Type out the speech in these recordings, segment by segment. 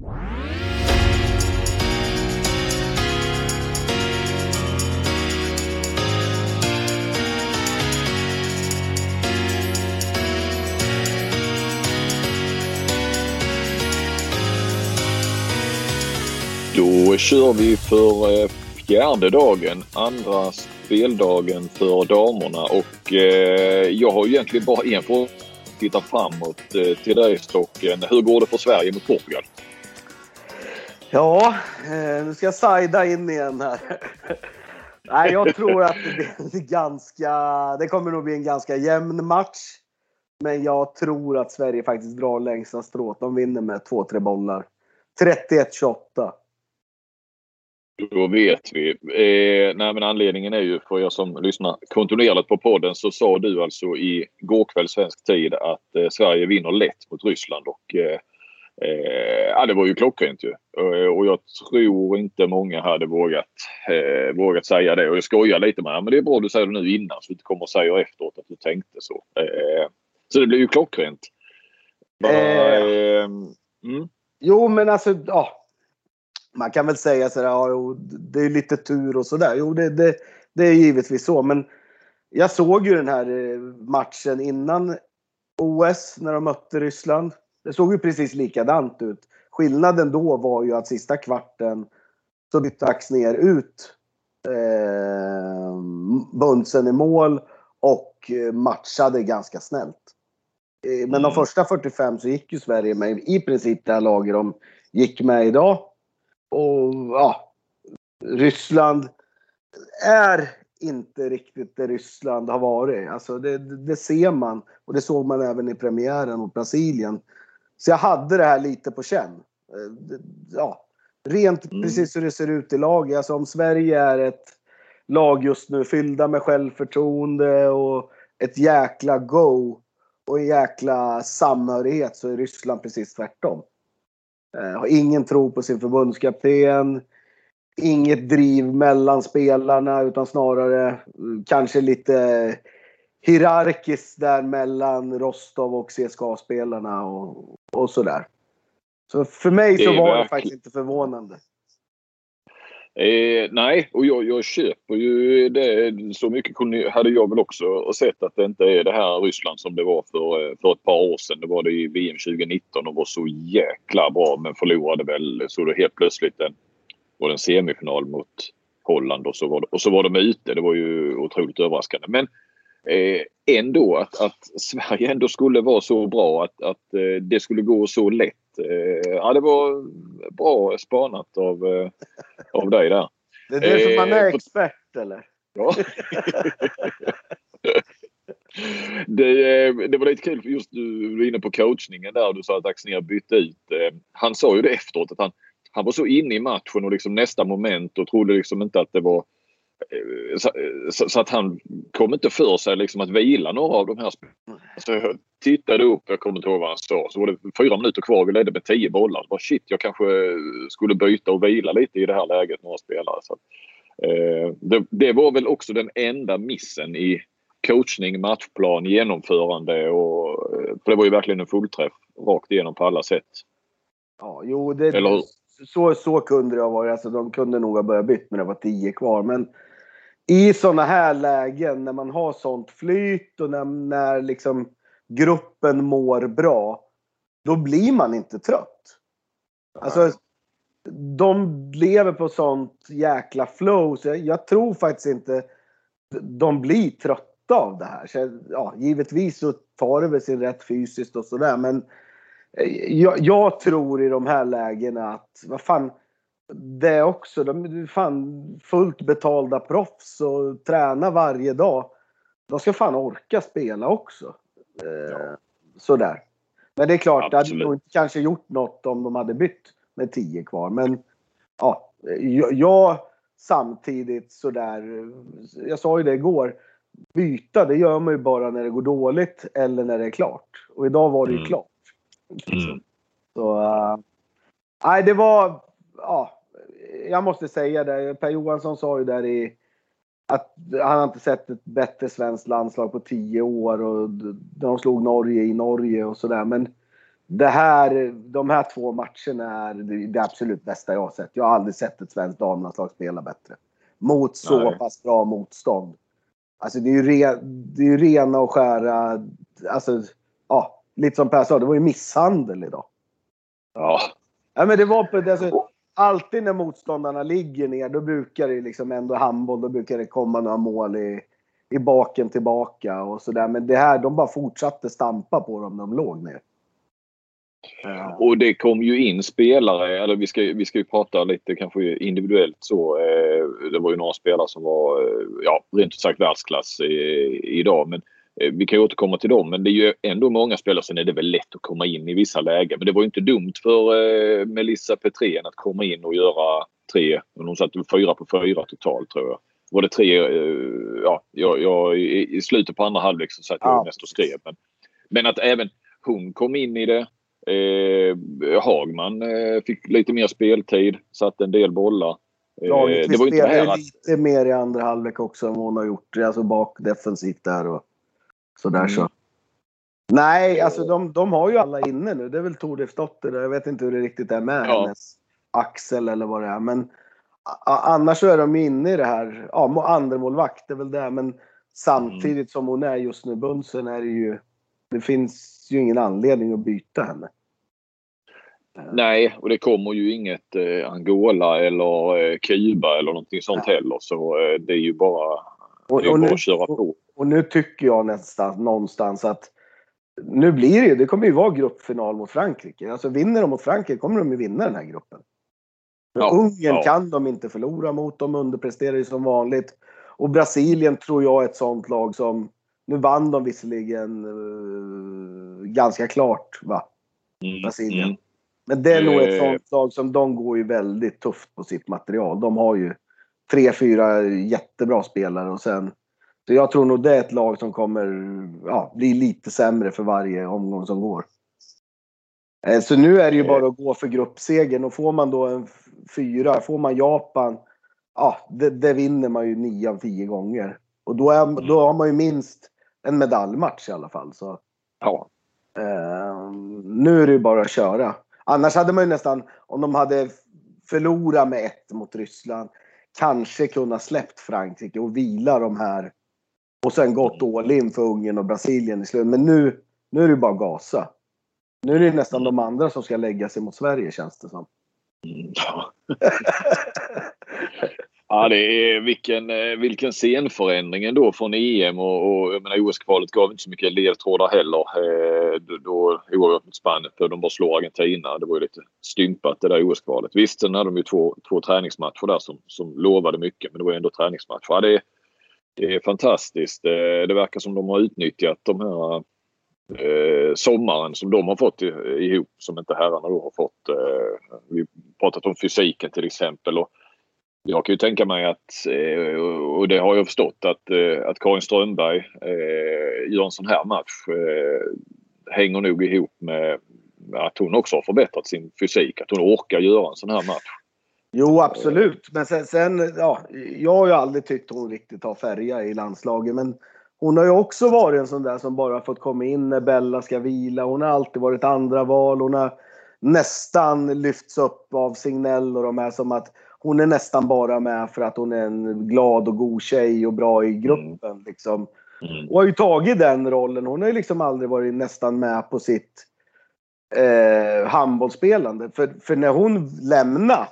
Då kör vi för eh, fjärde dagen, andra speldagen för damerna och eh, jag har egentligen bara en fråga att titta framåt eh, till dig Stocken. Hur går det för Sverige mot Portugal? Ja, eh, nu ska jag sajda in igen här. Nej, jag tror att det blir ganska... Det kommer nog bli en ganska jämn match. Men jag tror att Sverige faktiskt drar längsta strået. De vinner med 2-3 bollar. 31-28. Då vet vi. Eh, nej, men anledningen är ju för er som lyssnar kontinuerligt på podden så sa du alltså i går kväll svensk tid att eh, Sverige vinner lätt mot Ryssland och eh, eh ja, det var ju klockrent ju. Eh, och jag tror inte många hade vågat, eh, vågat säga det. Och jag skojar lite med men det är bra du säger det nu innan så du inte kommer och säger efteråt att du tänkte så. så det blir ju klockrent. Bara, mm. Jo men alltså, ja man kan väl säga sådär, ja, det är lite tur och sådär. Jo, det, det, det är givetvis så. Men jag såg ju den här eh, matchen innan OS när de mötte Ryssland. Det såg ju precis likadant ut. Skillnaden då var ju att sista kvarten så bytte Axner ut eh, Bunsen i mål och eh, matchade ganska snällt. Eh, men mm. de första 45 så gick ju Sverige med i princip det här laget de gick med idag. Och ja, Ryssland är inte riktigt det Ryssland har varit. Alltså det, det, ser man. Och det såg man även i premiären mot Brasilien. Så jag hade det här lite på känn. Eh, ja, rent mm. precis hur det ser ut i laget. Alltså om Sverige är ett lag just nu fyllda med självförtroende och ett jäkla go och en jäkla samhörighet så är Ryssland precis tvärtom. Eh, har ingen tro på sin förbundskapten. Inget driv mellan spelarna utan snarare mm, kanske lite hierarkiskt där mellan Rostov och CSKA-spelarna och, och sådär. Så för mig så var det faktiskt inte förvånande. Eh, nej, och jag, jag köper ju det. Så mycket hade jag väl också sett att det inte är det här Ryssland som det var för, för ett par år sedan. Det var det i VM 2019 och var så jäkla bra men förlorade väl så det helt plötsligt en, var en semifinal mot Holland och så, var och så var de ute. Det var ju otroligt överraskande. Men eh, ändå att, att Sverige ändå skulle vara så bra att, att eh, det skulle gå så lätt Eh, ja, det var bra spanat av, eh, av dig där. Det är därför man är eh, expert eller? Ja. Det, det, var lite kul, just du var inne på coachningen där. Du sa att Axnér bytte ut. Han sa ju det efteråt att han, han var så inne i matchen och liksom nästa moment och trodde liksom inte att det var så, så, så, att han kom inte för sig liksom att vila några av de här spelarna. Så jag tittade upp, jag kommer inte ihåg vad han sa, så var det fyra minuter kvar. Vi ledde med tio bollar. Så bara, shit, jag kanske skulle byta och vila lite i det här läget, några spelare. Så, eh, det, det, var väl också den enda missen i coachning, matchplan, genomförande. Och, för det var ju verkligen en fullträff rakt igenom på alla sätt. Ja, jo, det, så, så kunde det ha varit. Alltså, de kunde nog ha börjat bytt när det var tio kvar. Men i sådana här lägen när man har sånt flyt och när, när liksom gruppen mår bra. Då blir man inte trött. Alltså, de lever på sånt jäkla flow så jag, jag tror faktiskt inte de blir trötta av det här. Så, ja, givetvis så tar det väl sin rätt fysiskt och sådär men jag, jag, tror i de här lägena att, vad fan, det också. De är fan fullt betalda proffs och tränar varje dag. De ska fan orka spela också. Eh, ja. Sådär. Men det är klart, Absolut. det hade nog inte kanske gjort något om de hade bytt med 10 kvar. Men ja, jag, samtidigt sådär. Jag sa ju det igår. Byta, det gör man ju bara när det går dåligt eller när det är klart. Och idag var det ju mm. klart. Mm. Så, uh, nej, det var, ja, jag måste säga det. Per Johansson sa ju där i att han har inte sett ett bättre svenskt landslag på tio år och de slog Norge i Norge och sådär. Men det här, de här två matcherna är det absolut bästa jag har sett. Jag har aldrig sett ett svenskt damlandslag spela bättre. Mot så Nej. pass bra motstånd. Alltså det är ju, re, det är ju rena och skära, alltså ja, lite som Per sa, det var ju misshandel idag. Ja. Ja men det var på, alltså, alltid när motståndarna ligger ner, då brukar det liksom ändå handboll, då brukar det komma några mål i, i baken tillbaka och sådär. Men det här, de bara fortsatte stampa på dem när de låg ner. Eh. Och det kom ju in spelare, eller vi ska, vi ska ju prata lite kanske individuellt så. Eh, det var ju några spelare som var, eh, ja rent ut sagt världsklass idag. Men vi kan återkomma till dem. Men det är ju ändå många spelare. Sen är det väl lätt att komma in i vissa lägen. Men det var ju inte dumt för Melissa Petrén att komma in och göra tre. Hon satte fyra på fyra totalt tror jag. Var det tre, ja, jag, jag i slutet på andra halvlek så satt jag ja. mest och skrev. Men, men att även hon kom in i det. Eh, Hagman eh, fick lite mer speltid, satte en del bollar. Eh, det var inte det att... lite mer i andra halvlek också än vad hon har gjort. Alltså bak defensivt där och sådär mm. så. Nej, alltså de, de har ju alla inne nu. Det är väl Tordifsdotter. Jag vet inte hur det riktigt är med ja. hennes axel eller vad det är. Men annars så är de inne i det här. Ja, andremålvakt är väl det. Men samtidigt mm. som hon är just nu, Bunsen, är det ju det finns ju ingen anledning att byta henne. Nej, och det kommer ju inget eh, Angola eller eh, Kuba eller någonting sånt Nej. heller. Så eh, det är ju bara, och, och bara nu, att köra på. Och, nu tycker jag nästan någonstans att nu blir det ju, det kommer ju vara gruppfinal mot Frankrike. Alltså vinner de mot Frankrike kommer de ju vinna den här gruppen. För ja, Ungern ja. kan de inte förlora mot, de underpresterar ju som vanligt. Och Brasilien tror jag är ett sånt lag som nu vann de visserligen uh, ganska klart, va? Mm, Brasilien. Mm. Men det är nog ett eh. sånt lag som de går ju väldigt tufft på sitt material. De har ju tre, fyra jättebra spelare och sen så jag tror nog det är ett lag som kommer ja, bli lite sämre för varje omgång som går. Eh, så nu är det ju bara att gå för gruppsegern och får man då en fyra, får man Japan, ja, det, det vinner man ju nio av tio gånger. Och då, är, då har man ju minst en medaljmatch i alla fall. Så, ja. Eh, nu är det ju bara att köra. Annars hade man ju nästan, om de hade förlorat med ett mot Ryssland, kanske kunnat släppt Frankrike och vila de här. Och sen gått all in för Ungern och Brasilien i slutet. Men nu, nu är det bara gasa. Nu är det nästan de andra som ska lägga sig mot Sverige känns det som. Ja. Ja, det är vilken, eh, vilken scenförändring ändå från EM och, och jag menar OS-kvalet gav inte så mycket ledtrådar heller. Eh, då, då oavgjort mot Spanien för de bara slår Argentina. Det var ju lite stympat det där OS-kvalet. Visst, sen hade de ju två, två träningsmatcher där som, som lovade mycket men det var ju ändå träningsmatcher. Ja, det, det är fantastiskt. Eh, det, verkar som de har utnyttjat de här eh, sommaren som de har fått ihop som inte herrarna då har fått. Eh, vi pratat om fysiken till exempel. Och, jag kan ju tänka mig att, eh, och det har jag förstått, att, eh, att Karin Strömberg eh, gör en sån här match eh, hänger nog ihop med att hon också har förbättrat sin fysik. Att hon orkar göra en sån här match. Jo, absolut. Men sen, sen ja, jag har ju aldrig tyckt hon riktigt har färga i landslaget. Men hon har ju också varit en sån där som bara fått komma in när Bella ska vila. Hon har alltid varit andra val. Hon har nästan lyfts upp av Signell och de här som att hon är nästan bara med för att hon är en glad och god tjej och bra i gruppen. Mm. Liksom. Mm. Och har ju tagit den rollen. Hon har ju liksom aldrig varit nästan med på sitt eh, handbollsspelande. För, för när hon lämnade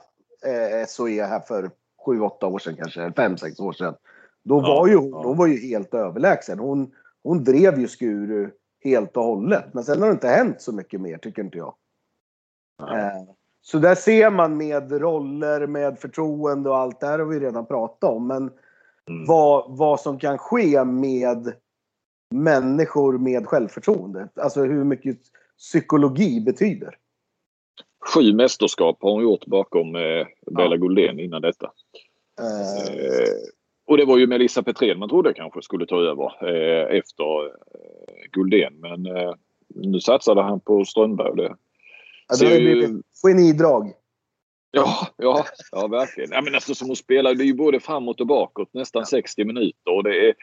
eh, SOE här för 7-8 år sedan kanske, 5-6 år sedan. Då ja, var ju hon, ja. hon var ju helt överlägsen. Hon, hon drev ju Skuru helt och hållet. Men sen har det inte hänt så mycket mer tycker inte jag. Eh, så där ser man med roller, med förtroende och allt det här har vi redan pratat om. Men mm. vad, vad som kan ske med människor med självförtroende. Alltså hur mycket psykologi betyder. Sju mästerskap har hon gjort bakom eh, Bella ja. Guldén innan detta. Uh... Eh, och det var ju Melissa Petrén man trodde kanske skulle ta över eh, efter eh, Guldén. Men eh, nu satsade han på Strömberg. Det Ja, det har blivit genidrag. Ja, ja, ja verkligen. Ja, men alltså, som hon spelar, det är ju både framåt och bakåt nästan ja. 60 minuter. Och det är,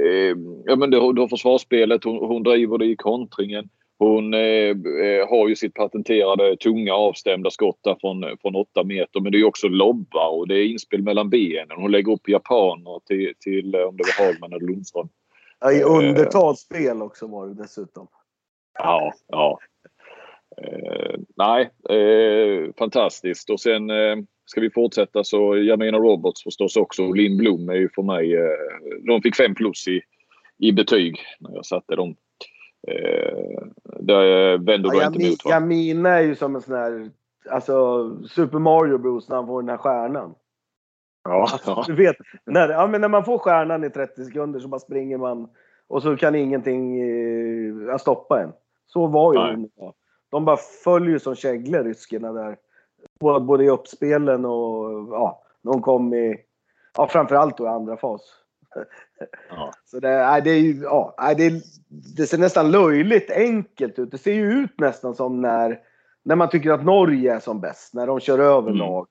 eh, ja, men det, har försvarsspelet, hon, hon driver det i kontringen. Hon eh, har ju sitt patenterade tunga avstämda skott där från, från 8 meter. Men det är också lobbar och det är inspel mellan benen. Hon lägger upp japaner till, till om det var Hagman eller Lundström. Ja, I undertalsspel också var det dessutom. Ja, ja. Eh, nej, eh, fantastiskt. Och sen eh, ska vi fortsätta så Jamina Roberts förstås också. Linn Blom är ju för mig... Eh, de fick fem plus i, i betyg när jag satte dem. Det vänder ja, inte mot Jamina är ju som en sån här... Alltså Super Mario Bros när han får den här stjärnan. Ja, alltså. Du vet, när, ja, men när man får stjärnan i 30 sekunder så bara springer man och så kan ingenting eh, stoppa en. Så var ju hon. De bara följer som käglor, ryskorna där. Både i uppspelen och ja, de kom i, ja framförallt då i andra fas. Ja. Så det, det är ju, ja, det, det ser nästan löjligt enkelt ut. Det ser ju ut nästan som när, när man tycker att Norge är som bäst. När de kör över mm. lag.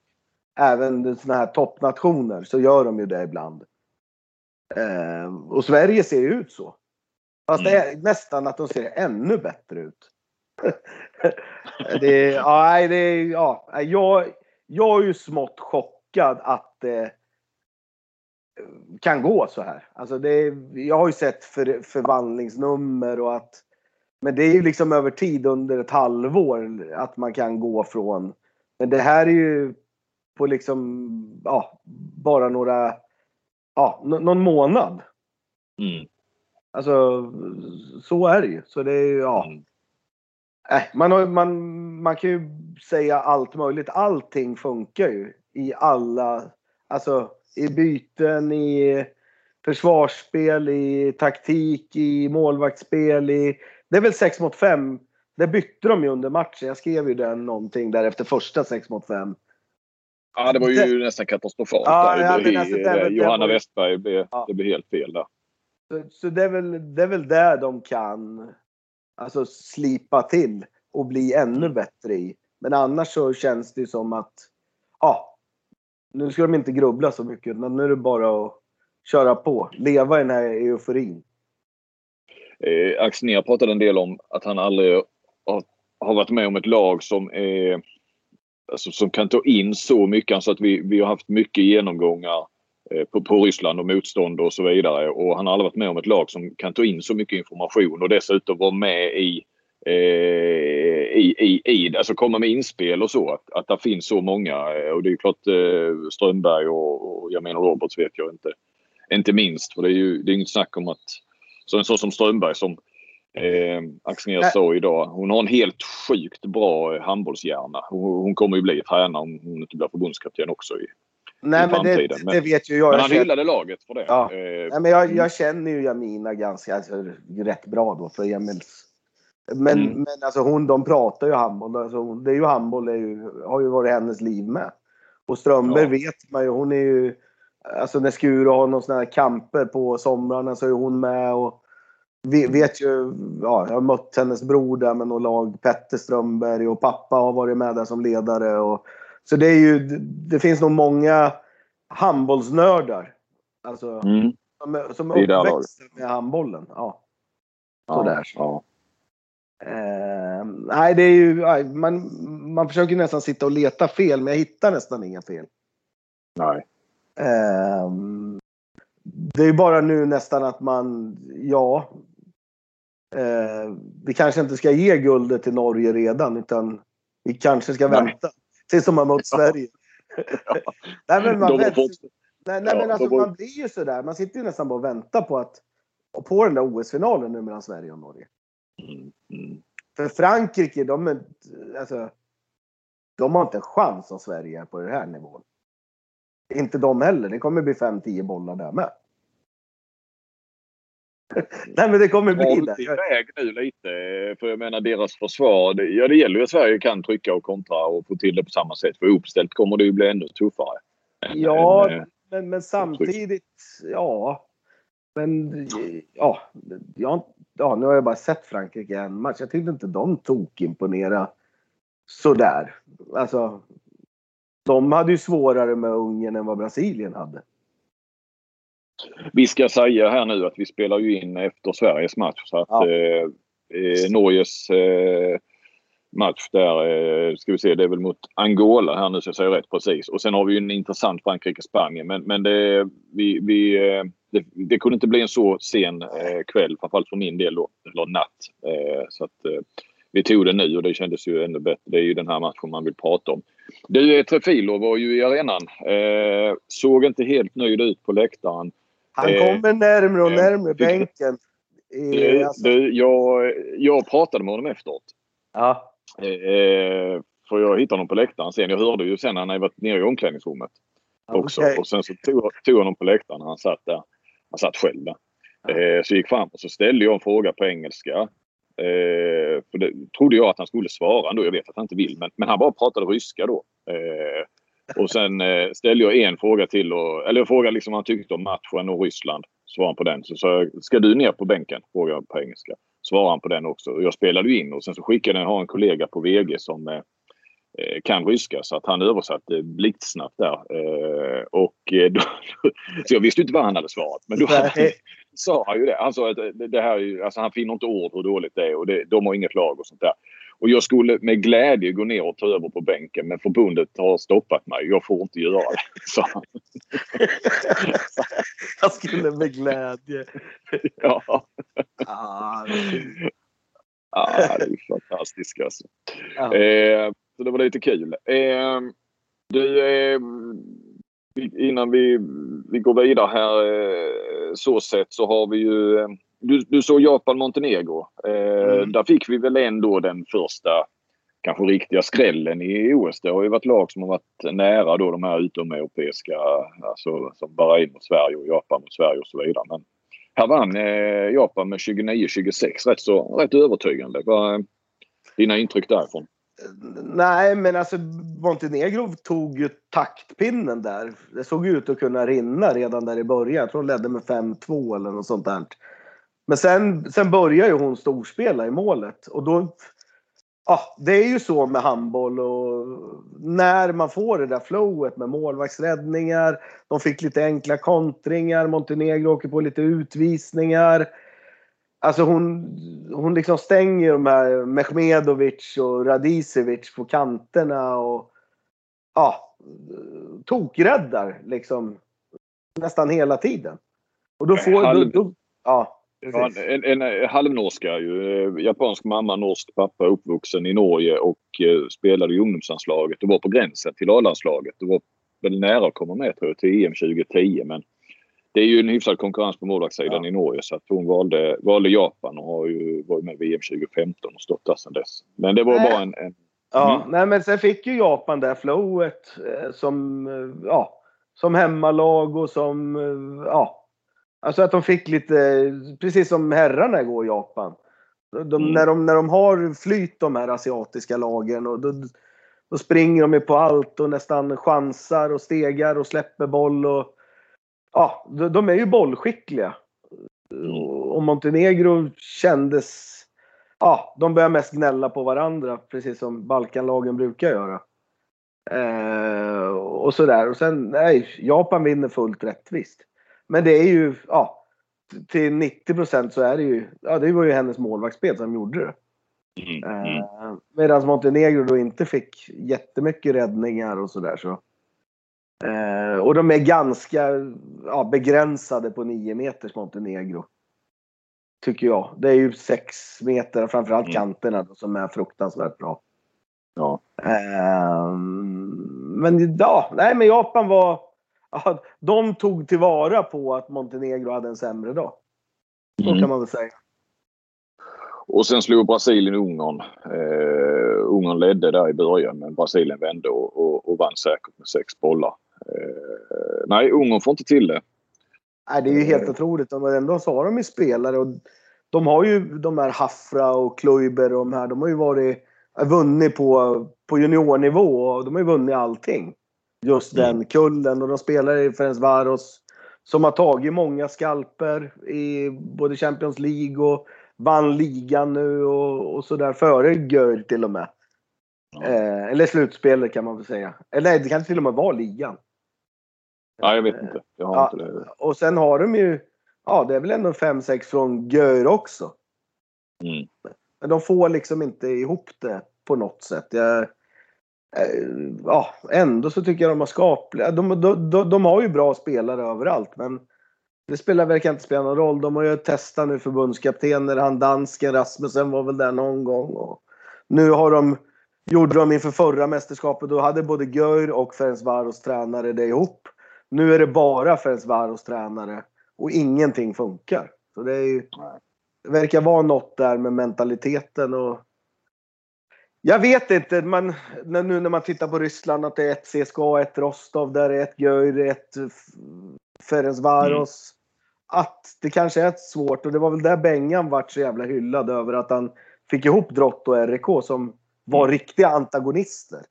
Även sådana här toppnationer så gör de ju det ibland. Eh, och Sverige ser ju ut så. Fast mm. det är nästan att de ser ännu bättre ut. det, ja, det, ja, jag, jag är ju smått chockad att det kan gå så här. Alltså det, jag har ju sett för, förvandlingsnummer och att men det är ju liksom över tid under ett halvår att man kan gå från. Men det här är ju på liksom, ja, bara några, ja, någon månad. Mm. Alltså, så är det ju. Så det är ju, ja. Mm. Äh, man, har, man, man kan ju säga allt möjligt. Allting funkar ju i alla, alltså i byten, i försvarsspel, i taktik, i målvaktsspel, i... Det är väl 6 mot 5. Det bytte de ju under matchen. Jag skrev ju den någonting där efter första 6 mot 5. Ja, det var ju det... nästan katastrofalt. Ja, där. Det, alltså, det, Johanna det, Westberg, blev, ja. det blev helt fel där. Så, så det, är väl, det är väl där de kan alltså, slipa till och bli ännu mm. bättre i. Men annars så känns det som att ja, nu ska de inte grubbla så mycket. utan nu är det bara att köra på. Leva i den här euforin. Eh, Axnér pratade en del om att han aldrig har, har varit med om ett lag som är alltså, som kan ta in så mycket. Alltså att vi, vi har haft mycket genomgångar eh, på, på Ryssland och motstånd och så vidare. Och han har aldrig varit med om ett lag som kan ta in så mycket information och dessutom vara med i eh, i, i, i, alltså komma med inspel och så. Att, att det finns så många. Eh, och det är klart eh, Strömberg och, och jag menar Roberts vet jag inte. Inte minst. För det är ju det är inget snack om att så en sån som Strömberg som eh, Axnér sa idag. Hon har en helt sjukt bra handbollshjärna. Hon, hon kommer ju bli tränare om hon inte blir förbundskapten också i, Nej, men det, det, vet ju jag. Men han jag hyllade laget för det. Ja. Eh, Nej, men jag, jag känner ju Jamina ganska alltså, rätt bra då för Emils men, mm. men alltså hon, de pratar ju handboll. Alltså, det är ju handboll är ju, har ju varit hennes liv med. Och Strömberg ja. vet man ju, hon är ju... Alltså när Skuru har någon sån här kamper på somrarna så är hon med och vet ju, ja, jag har mött hennes bror där med något lag, Petter Strömberg och pappa har varit med där som ledare. Och, så det är ju, det finns nog många handbollsnördar. Alltså, mm. som, som är uppväxta med handbollen. Ja. Sådär. Ja, ja. Eh, nej, det är ju, man, man försöker nästan sitta och leta fel, men jag hittar nästan inga fel. Nej. Eh, det är ju bara nu nästan att man, ja. Eh, vi kanske inte ska ge guldet till Norge redan, utan vi kanske ska nej. vänta tills de har mött Sverige. nej, men man, vet, nej, nej, men alltså, man blir ju sådär. Man sitter ju nästan bara och väntar på att på den där OS-finalen nu mellan Sverige och Norge. Mm. För Frankrike, de, är, alltså, de har inte en chans om Sverige är på den här nivån. Inte de heller. Det kommer bli 5-10 bollar där med. Nej men det kommer bli det. iväg nu lite. För jag menar deras försvar. Det, ja det gäller ju att Sverige kan trycka och kontra och få till det på samma sätt. För uppställt kommer det ju bli ännu tuffare. Ja, en, men, men samtidigt. Ja. Men ja, jag, ja, nu har jag bara sett Frankrike en match. Jag tyckte inte de tog imponera sådär. Alltså, de hade ju svårare med Ungern än vad Brasilien hade. Vi ska säga här nu att vi spelar ju in efter Sveriges match så att ja. eh, eh, Norges eh, match där. Eh, ska vi se, det är väl mot Angola här nu så jag säger rätt precis. Och sen har vi ju en intressant Frankrike-Spanien. Men, men det, vi, vi, eh, det, det, kunde inte bli en så sen eh, kväll, framförallt för min del då, eller natt. Eh, så att eh, vi tog det nu och det kändes ju ännu bättre. Det är ju den här matchen man vill prata om. Du, eh, Trefilo var ju i arenan. Eh, såg inte helt nöjd ut på läktaren. Han kommer närmre och närmre bänken. Du, alltså. du, jag, jag pratade med honom efteråt. Ja. Eh, för jag hittade honom på läktaren sen. Jag hörde ju sen när han varit nere i omklädningsrummet. Också. Okay. Och sen så tog, tog honom på läktaren när han satt där. Han satt själv där. Eh, så jag gick fram och så ställde jag en fråga på engelska. Eh, för det trodde jag att han skulle svara ändå. Jag vet att han inte vill. Men, men han bara pratade ryska då. Eh, och sen eh, ställde jag en fråga till. Och, eller jag frågade liksom vad han tyckte om matchen och Ryssland. Svarade han på den. Så sa jag, ska du ner på bänken? Frågade jag på engelska svarade han på den också. Jag spelade in och sen så skickade jag, har en kollega på VG som eh, kan ryska så att han översatte blixtsnabbt där. Eh, och eh, då, så jag visste inte vad han hade svarat. Men då hade, sa han ju det. Han sa att det, här, alltså han finner inte ord hur dåligt det är och det, de har inget lag och sånt där. Och jag skulle med glädje gå ner och ta över på bänken men förbundet har stoppat mig. Jag får inte göra det, sa han. jag skulle med glädje. ja. Ah, ah, det är fantastiskt alltså. Ja. Eh, så det var lite kul. Eh, du, eh, innan vi, vi går vidare här eh, så sett så har vi ju eh, du, du såg Japan-Montenegro. Eh, mm. Där fick vi väl ändå den första kanske riktiga skrällen i OS. Det har ju varit lag som har varit nära då de här utomeuropeiska, alltså som Bahrain mot Sverige och Japan mot Sverige och så vidare. Men här vann eh, Japan med 29-26 rätt så rätt övertygande. Vad är dina intryck därifrån? Nej, men alltså Montenegro tog ju taktpinnen där. Det såg ut att kunna rinna redan där i början. Jag tror hon ledde med 5-2 eller något sånt där. Men sen, sen börjar ju hon storspela i målet och då... Ja, det är ju så med handboll och när man får det där flowet med målvaktsräddningar. De fick lite enkla kontringar. Montenegro åker på lite utvisningar. Alltså hon, hon liksom stänger de här Mehmedovic och Radicevic på kanterna och ja, tokräddar liksom nästan hela tiden. Och då får... Halv... Då, då, ja. Ja, en, en, en halvnorska ju. Eh, japansk mamma, norsk pappa, uppvuxen i Norge och eh, spelade i ungdomslandslaget och var på gränsen till A-landslaget. Det var väl nära att komma med tror jag till EM 2010 men det är ju en hyfsad konkurrens på målvaktssidan ja. i Norge så att hon valde, valde Japan och har ju varit med i EM 2015 och stått där sedan dess. Men det var nej. bara en... en ja, mm. nej men sen fick ju Japan det flowet eh, som, eh, ja, som hemmalag och som, eh, ja, Alltså att de fick lite, precis som herrarna går i Japan. De, mm. när, de, när de har flyt de här asiatiska lagen och då, då springer de ju på allt och nästan chansar och stegar och släpper boll och ja, de är ju bollskickliga. Och Montenegro kändes, ja, de börjar mest gnälla på varandra precis som Balkanlagen brukar göra. Eh, och sådär. Och sen, nej, Japan vinner fullt rättvist. Men det är ju, ja, till 90 procent så är det ju, ja det var ju hennes målvaktsspel som gjorde det. Mm, mm. Eh, Medan Montenegro då inte fick jättemycket räddningar och sådär så. Eh, och de är ganska ja, begränsade på 9 meters Montenegro. Tycker jag. Det är ju 6 meter, framförallt mm. kanterna som är fruktansvärt bra. Ja. Eh, men ja, nej men Japan var ja, de tog tillvara på att Montenegro hade en sämre dag. Så mm. kan man väl säga. Och sen slog Brasilien Ungern. Eh, Ungern ledde där i början men Brasilien vände och, och, och vann säkert med sex bollar. Eh, nej, Ungern får inte till det. Nej, det är ju helt eh. otroligt. De, ändå så har de ju spelare och de har ju de här Hafra och Kluiber och de här. De har ju varit, vunnit på, på juniornivå och de har ju vunnit allting just mm. den kullen. Och de spelar i Ferencvaros som har tagit många skalper i både Champions League och vann ligan nu och, och sådär före Göl till och med. Ja. Eh, eller slutspelet kan man väl säga. Eller nej, det kan till och med vara ligan. Ja, jag vet inte. Jag har ja, inte det. Och sen har de ju, ja det är väl ändå 5-6 från Gör också. Mm. Men de får liksom inte ihop det på något sätt. Jag, eh, ja, ändå så tycker jag de har skapliga... De, de, de, de, har ju bra spelare överallt men det spelar verkar inte spela någon roll. De har ju testat nu förbundskaptener. Han dansken Rasmussen var väl där någon gång. Och nu har de, gjorde de inför förra mästerskapet, då hade både Gör och Ferencvaros tränare det ihop. Nu är det bara Ferencvaros tränare och ingenting funkar. Så det, är ju, det verkar vara något där med mentaliteten och jag vet inte, man, nu när man tittar på Ryssland att det är ett CSKA, ett Rostov, där är ett Gör, ett Ferencvaros. Mm. Att det kanske är svårt och det var väl där Bengan vart så jävla hyllad över att han fick ihop Drott och RIK som var mm. riktiga antagonister.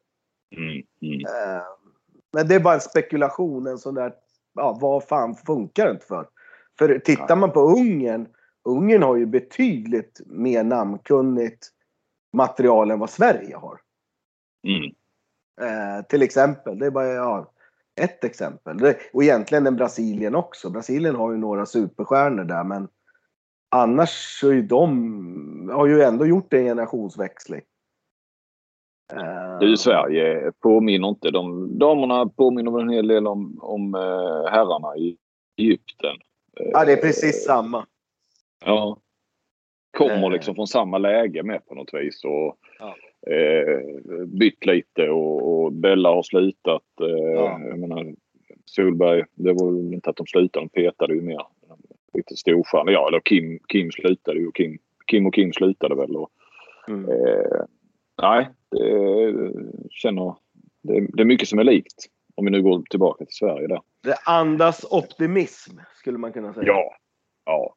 Mm. Mm. Men det är bara en spekulation, en sån där, ja vad fan funkar det inte för? För tittar man på Ungern, Ungern har ju betydligt mer namnkunnigt material än vad Sverige har. Mm. Eh, till exempel, det är bara ja, ett exempel. Det, och egentligen en Brasilien också. Brasilien har ju några superstjärnor där men annars så är ju de, har ju ändå gjort en generationsväxling. Du, Sverige påminner inte. De, damerna påminner en hel del om, om uh, herrarna i Egypten. Ja, det är precis samma. Ja. Kommer eh. liksom från samma läge med på något vis. Och, ja. eh, bytt lite och, och Bella har slutat. Eh, ja. Jag menar, Solberg, det var väl inte att de slutade, de petade ju mer. Lite storstjärnor. Ja, eller Kim, Kim slutade ju. Kim, Kim och Kim slutade väl. Och, mm. eh, nej, det känner... Det, det är mycket som är likt. Om vi nu går tillbaka till Sverige där. Det andas optimism skulle man kunna säga. Ja. Ja.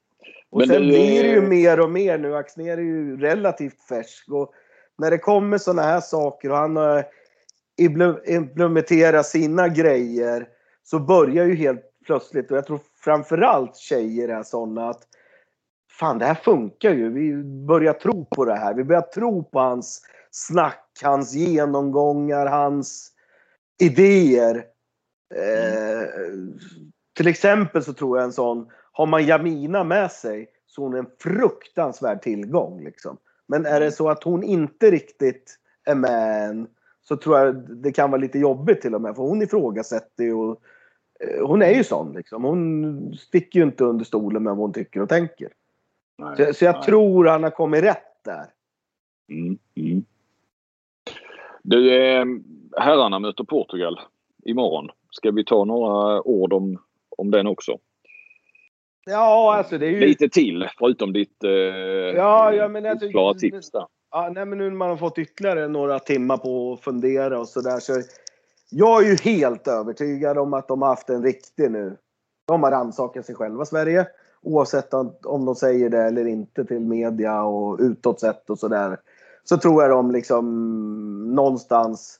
Och Men sen det, blir det ju mer och mer nu. Axnér är ju relativt färsk. Och när det kommer sådana här saker och han har implementerat sina grejer så börjar ju helt plötsligt, och jag tror framförallt tjejer är sådana att fan det här funkar ju. Vi börjar tro på det här. Vi börjar tro på hans snack, hans genomgångar, hans idéer. Eh, till exempel så tror jag en sån, har man Jamina med sig så hon är en fruktansvärd tillgång. Liksom. Men är det så att hon inte riktigt är med än så tror jag det kan vara lite jobbigt till och med. För hon ifrågasätter ju. Och, eh, hon är ju sån liksom. Hon sticker ju inte under stolen med vad hon tycker och tänker. Nej, så, så, jag nej. tror han har kommit rätt där. Mm, mm. Du, eh, herrarna möter Portugal imorgon. Ska vi ta några ord om, om den också? Ja, alltså det är ju... Lite till, förutom ditt eh, ja, ja, men alltså, klara tips där. Ja, nej, men nu när man har fått ytterligare några timmar på att fundera och sådär så jag är ju helt övertygad om att de har haft en riktig nu. De har rannsakat sig själva, Sverige. Oavsett om de säger det eller inte till media och utåt sett och sådär. Så tror jag de liksom någonstans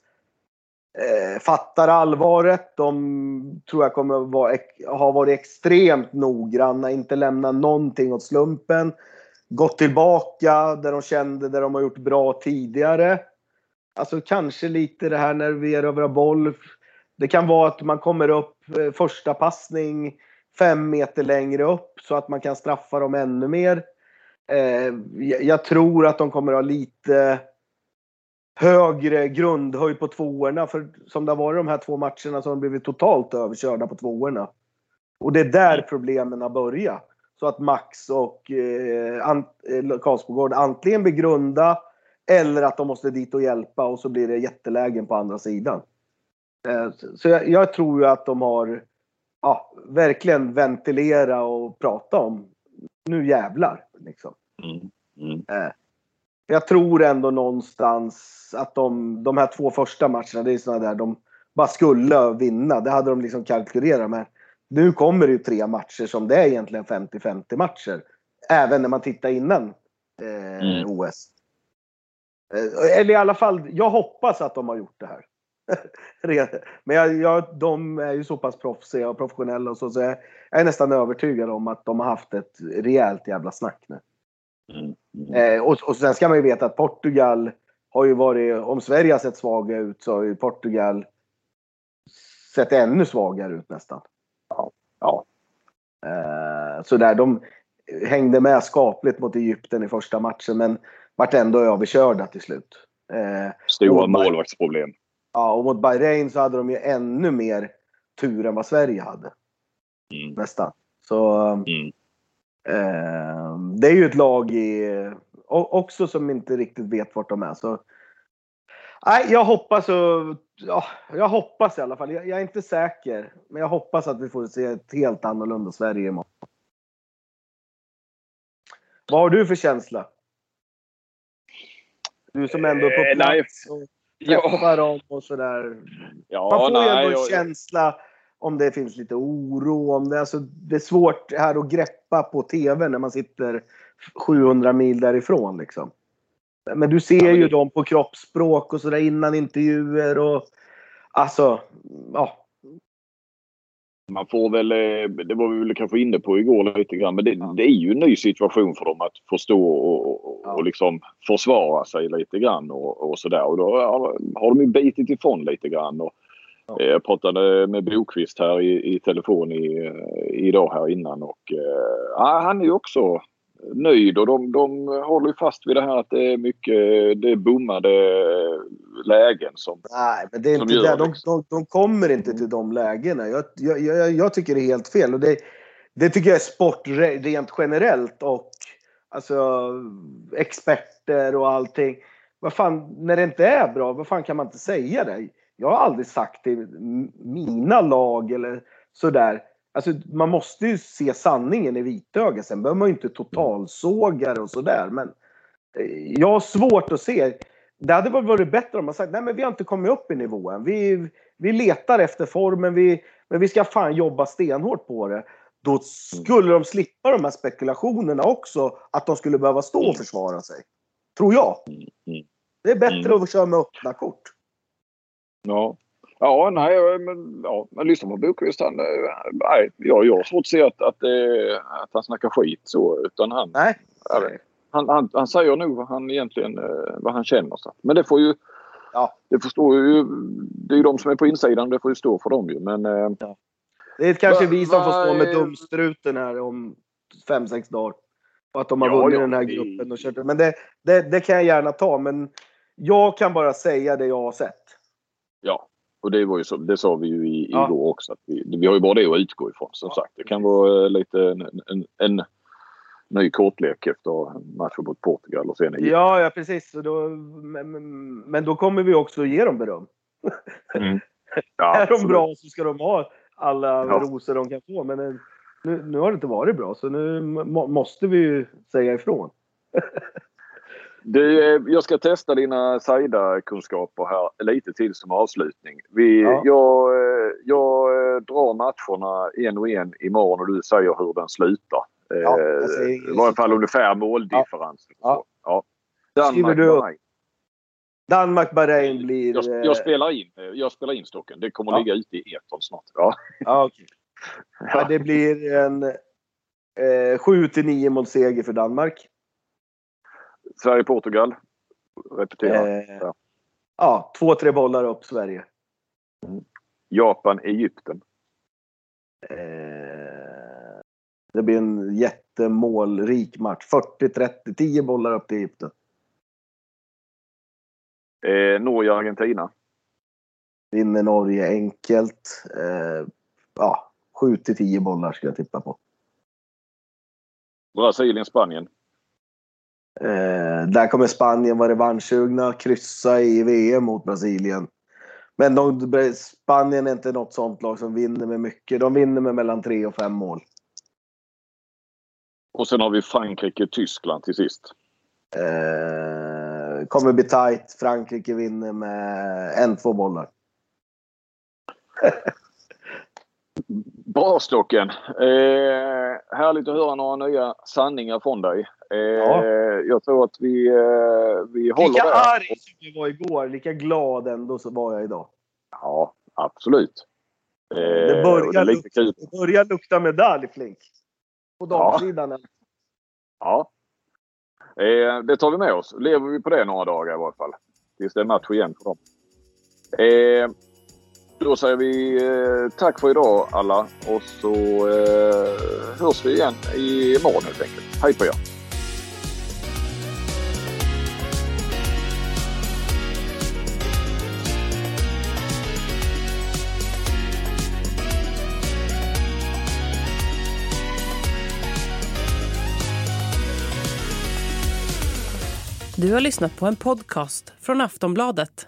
eh, fattar allvaret. De tror jag kommer vara, ha varit extremt noggranna, inte lämna någonting åt slumpen. Gått tillbaka där de kände där de har gjort bra tidigare. Alltså kanske lite det här när vi erövrar boll. Det kan vara att man kommer upp eh, första passning fem meter längre upp så att man kan straffa dem ännu mer. Eh, jag tror att de kommer ha lite högre grundhöjd på tvåorna. För som det har varit de här två matcherna så har de blivit totalt överkörda på tvåorna. Och det är där problemen har börjat. Så att Max och eh, eh Karlsbogård antingen blir grunda eller att de måste dit och hjälpa och så blir det jättelägen på andra sidan. Eh, så jag, jag, tror ju att de har ja, verkligen ventilera och prata om nu jävlar. Liksom. Mm. Mm. Eh, jag tror ändå någonstans att de, de här två första matcherna, det är sådana där de bara skulle vinna. Det hade de liksom kalkylerat med. Nu kommer det ju tre matcher som det är egentligen 50-50 matcher. Även när man tittar innan eh, mm. OS. Eh, eller i alla fall, jag hoppas att de har gjort det här. Men jag, jag, de är ju så pass proffsiga och professionella och så, så jag, jag, är nästan övertygad om att de har haft ett rejält jävla snack nu. Mm. Mm. Eh, och, och sen ska man ju veta att Portugal har ju varit, om Sverige har sett svaga ut så har ju Portugal sett ännu svagare ut nästan. Ja. ja. Eh, så där, de hängde med skapligt mot Egypten i första matchen men vart ändå överkörda till slut. Eh, Stora målvaktsproblem. Ja, och mot Bahrain så hade de ju ännu mer tur än vad Sverige hade. Mm. Nästan. Så mm. eh, det är ju ett lag i, också som inte riktigt vet vart de är. Så, nej, jag hoppas och, ja, jag hoppas i alla fall. Jag, jag, är inte säker, men jag hoppas att vi får se ett helt annorlunda Sverige imorgon. Vad har du för känsla? Du som ändå är på eh, plats och träffar dem och sådär. Ja, Man får ju ändå en känsla om det finns lite oro. Om det, alltså, det är svårt här att greppa på TV när man sitter 700 mil därifrån. Liksom. Men du ser ju dem på kroppsspråk och sådär innan intervjuer. och Alltså, ja. Man får väl, eh, det var vi väl kanske inne på igår lite grann, men det, det är ju en ny situation för dem att förstå och, och, och liksom försvara sig lite grann och, och sådär. Och då har de ju bitit ifrån lite grann. Och, Ja. Eh, jag pratade med Bokvist här i, i telefon i, eh, idag här innan och äh, han är ju också nöjd och de, de håller fast vid det här att det är mycket det är bommade lägen som Nej, men det är inte det. De, de, de, kommer inte till de lägena. Jag, jag, jag, jag, tycker det är helt fel. Och det, det tycker jag är sport rent generellt och alltså experter och allting. Vad fan, när det inte är bra, vad fan kan man inte säga det? Jag har aldrig sagt till mina lag eller sådär. Alltså, man måste ju se sanningen i vitögat. Sen behöver man ju inte totalsåga det och sådär. Men eh, jag har svårt att se. Det hade varit bättre om man sagt nej men vi har inte kommit upp i nivån. Vi, vi letar efter formen, vi, men vi ska fan jobba stenhårt på det. Då skulle de slippa de här spekulationerna också, att de skulle behöva stå och försvara sig. Tror jag. Det är bättre mm. att köra med öppna kort. Ja. Ja, nej, men ja, men lyssna på Boqvist. Han, eh, nej, jag, jag har svårt att se att, att, att han snackar skit så. Utan han, nej. Han, han, han säger nog vad han egentligen eh, vad han känner. Så. Men det får ju... Ja. Det förstår ju... Det är ju de som är på insidan. Det får ju stå för dem ju. Men... Eh, ja. Det är kanske va, vi som va, får stå med dumstruten här om fem, sex dagar. Och att de har ja, vunnit ja, den här gruppen och kört. Men det, det, det kan jag gärna ta. Men jag kan bara säga det jag har sett. Ja, och det, var ju så, det sa vi ju i, ja. igår också. Att vi, vi har ju bara det att utgå ifrån som ja, sagt. Det kan vara lite en, en, en ny kortlek efter matchen mot Portugal och sen Egypten. Ja, ja precis. Då, men, men, då kommer vi också ge dem beröm. Mm. Ja, är de bra så ska de ha alla ja. rosor de kan få. Men eh, nu, nu har det inte varit bra så nu må, måste vi ju säga ifrån. Du, jag ska testa dina Saida-kunskaper här lite till som avslutning. Vi, ja. jag, jag drar matcherna en och en imorgon och du säger hur den slutar. Ja, eh, I varje fall ungefär måldifferens. Ja. Ja. Danmark, Bahrain. Danmark, Bahrain blir... Jag, jag, spelar in, jag spelar in stocken. Det kommer ja. ligga ute i etern snart. Ja. Ja, okay. ja. Det blir en eh, 7 9 mål seger för Danmark. Sverige-Portugal. Repetera. Eh, ja. ja, två, tre bollar upp Sverige. Japan-Egypten. Eh, det blir en jättemålrik match. 40-30, 10 bollar upp till Egypten. Eh, Norge-Argentina. Vinner Norge enkelt. Eh, ja, 7 10 bollar ska jag tippa på. Brasilien-Spanien. Eh, där kommer Spanien vara revanschsugna, kryssa i VM mot Brasilien. Men de, Spanien är inte något sånt lag som vinner med mycket. De vinner med mellan tre och fem mål. Och sen har vi Frankrike-Tyskland till sist. Eh, kommer bli tight. Frankrike vinner med en, två bollar. Bra Stocken! Eh, härligt att höra några nya sanningar från dig. Eh, ja. Jag tror att vi, eh, vi håller Lika där. arg som jag var igår, lika glad ändå så var jag idag. Ja, absolut. Eh, det, börjar det, lukta, det börjar lukta medalj, Flink. På damsidan. Ja. ja. Eh, det tar vi med oss. Lever vi på det några dagar i varje fall. Tills det är match igen för dem. Då säger vi eh, tack för idag alla och så eh, hörs vi igen imorgon helt enkelt. Hej på er! Du har lyssnat på en podcast från Aftonbladet.